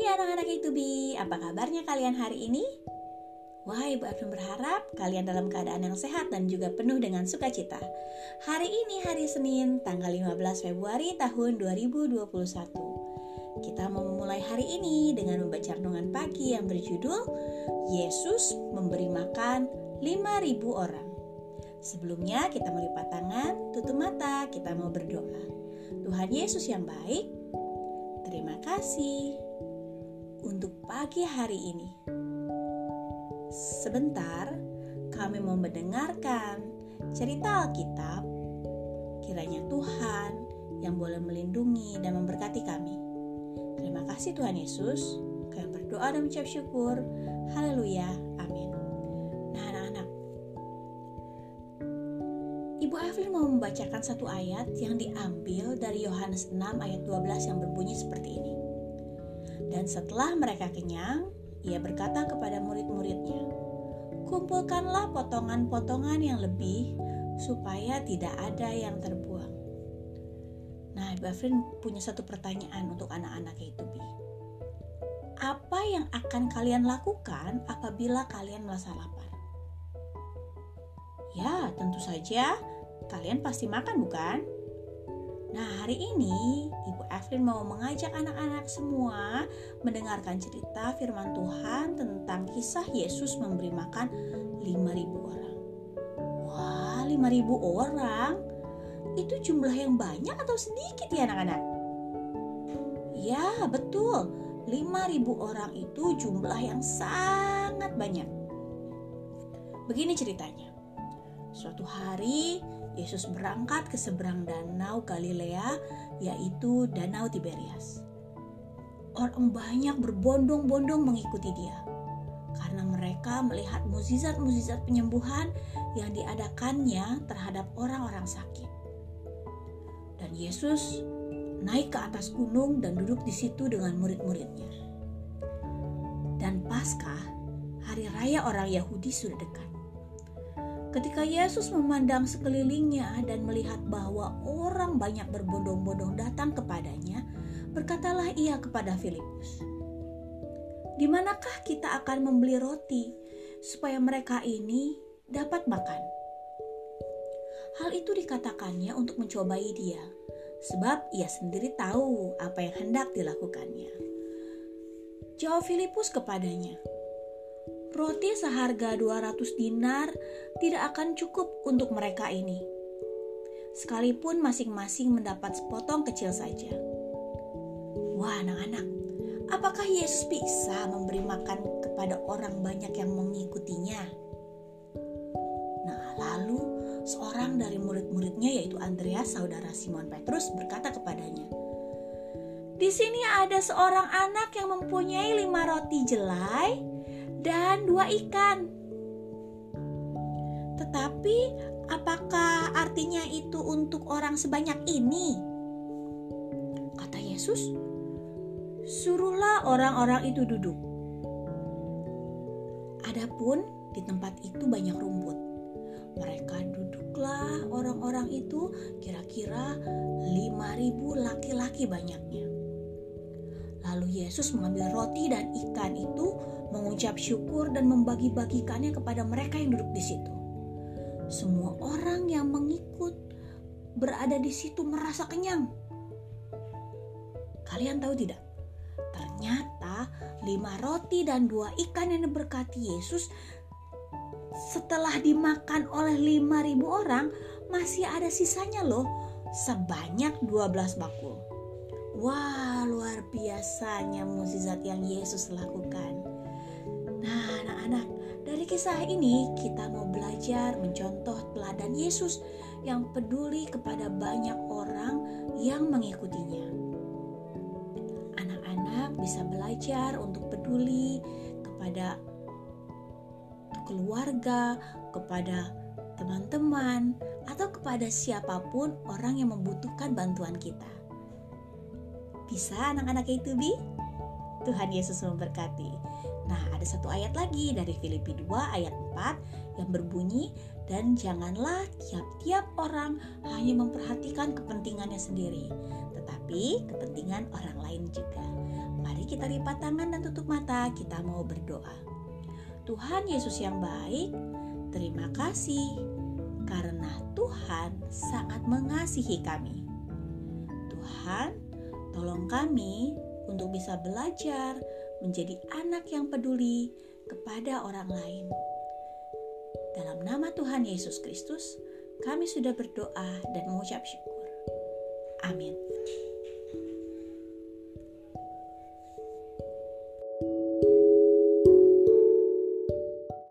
pagi anak-anak itu bi, apa kabarnya kalian hari ini? Wah, Ibu Evelyn berharap kalian dalam keadaan yang sehat dan juga penuh dengan sukacita. Hari ini hari Senin, tanggal 15 Februari tahun 2021. Kita mau memulai hari ini dengan membaca renungan pagi yang berjudul Yesus memberi makan 5000 orang. Sebelumnya kita melipat tangan, tutup mata, kita mau berdoa. Tuhan Yesus yang baik, terima kasih untuk pagi hari ini. Sebentar, kami mau mendengarkan cerita Alkitab. Kiranya Tuhan yang boleh melindungi dan memberkati kami. Terima kasih Tuhan Yesus. Kami berdoa dan mengucap syukur. Haleluya. Amin. Nah, anak-anak. Ibu Evelyn mau membacakan satu ayat yang diambil dari Yohanes 6 ayat 12 yang berbunyi seperti ini. Dan setelah mereka kenyang, ia berkata kepada murid-muridnya, "Kumpulkanlah potongan-potongan yang lebih, supaya tidak ada yang terbuang." Nah, Ibu Afrin punya satu pertanyaan untuk anak-anak itu. Apa yang akan kalian lakukan apabila kalian merasa lapar? Ya, tentu saja kalian pasti makan, bukan? Nah, hari ini Ibu Evelyn mau mengajak anak-anak semua mendengarkan cerita firman Tuhan tentang kisah Yesus memberi makan 5000 orang. Wah, 5000 orang? Itu jumlah yang banyak atau sedikit ya anak-anak? Ya, betul. 5000 orang itu jumlah yang sangat banyak. Begini ceritanya. Suatu hari Yesus berangkat ke seberang danau Galilea, yaitu Danau Tiberias. Orang banyak berbondong-bondong mengikuti dia karena mereka melihat mukjizat-mukjizat penyembuhan yang diadakannya terhadap orang-orang sakit. Dan Yesus naik ke atas gunung dan duduk di situ dengan murid-muridnya. Dan Paskah, hari raya orang Yahudi sudah dekat. Ketika Yesus memandang sekelilingnya dan melihat bahwa orang banyak berbondong-bondong datang kepadanya, berkatalah ia kepada Filipus, "Di manakah kita akan membeli roti supaya mereka ini dapat makan?" Hal itu dikatakannya untuk mencobai dia, sebab ia sendiri tahu apa yang hendak dilakukannya. Jawab Filipus kepadanya, Roti seharga 200 dinar tidak akan cukup untuk mereka ini. Sekalipun masing-masing mendapat sepotong kecil saja. Wah, anak-anak, apakah Yesus bisa memberi makan kepada orang banyak yang mengikutinya? Nah, lalu seorang dari murid-muridnya yaitu Andreas, saudara Simon Petrus berkata kepadanya, "Di sini ada seorang anak yang mempunyai lima roti jelai dan dua ikan. Tetapi, apakah artinya itu untuk orang sebanyak ini? Kata Yesus, "Suruhlah orang-orang itu duduk." Adapun di tempat itu banyak rumput. Mereka duduklah orang-orang itu kira-kira 5000 laki-laki banyaknya. Lalu Yesus mengambil roti dan ikan itu mengucap syukur dan membagi-bagikannya kepada mereka yang duduk di situ. Semua orang yang mengikut berada di situ merasa kenyang. Kalian tahu tidak? Ternyata lima roti dan dua ikan yang diberkati Yesus setelah dimakan oleh lima ribu orang masih ada sisanya loh sebanyak 12 bakul. Wah, luar biasanya mukjizat yang Yesus lakukan. Nah, anak-anak, dari kisah ini kita mau belajar mencontoh teladan Yesus yang peduli kepada banyak orang yang mengikutinya. Anak-anak bisa belajar untuk peduli kepada keluarga, kepada teman-teman, atau kepada siapa pun orang yang membutuhkan bantuan kita. Bisa anak-anak itu, Bi? Tuhan Yesus memberkati. Nah, ada satu ayat lagi dari Filipi 2 ayat 4 yang berbunyi dan janganlah tiap-tiap orang hanya memperhatikan kepentingannya sendiri, tetapi kepentingan orang lain juga. Mari kita lipat tangan dan tutup mata, kita mau berdoa. Tuhan Yesus yang baik, terima kasih karena Tuhan sangat mengasihi kami. Tuhan, tolong kami untuk bisa belajar menjadi anak yang peduli kepada orang lain. Dalam nama Tuhan Yesus Kristus, kami sudah berdoa dan mengucap syukur. Amin.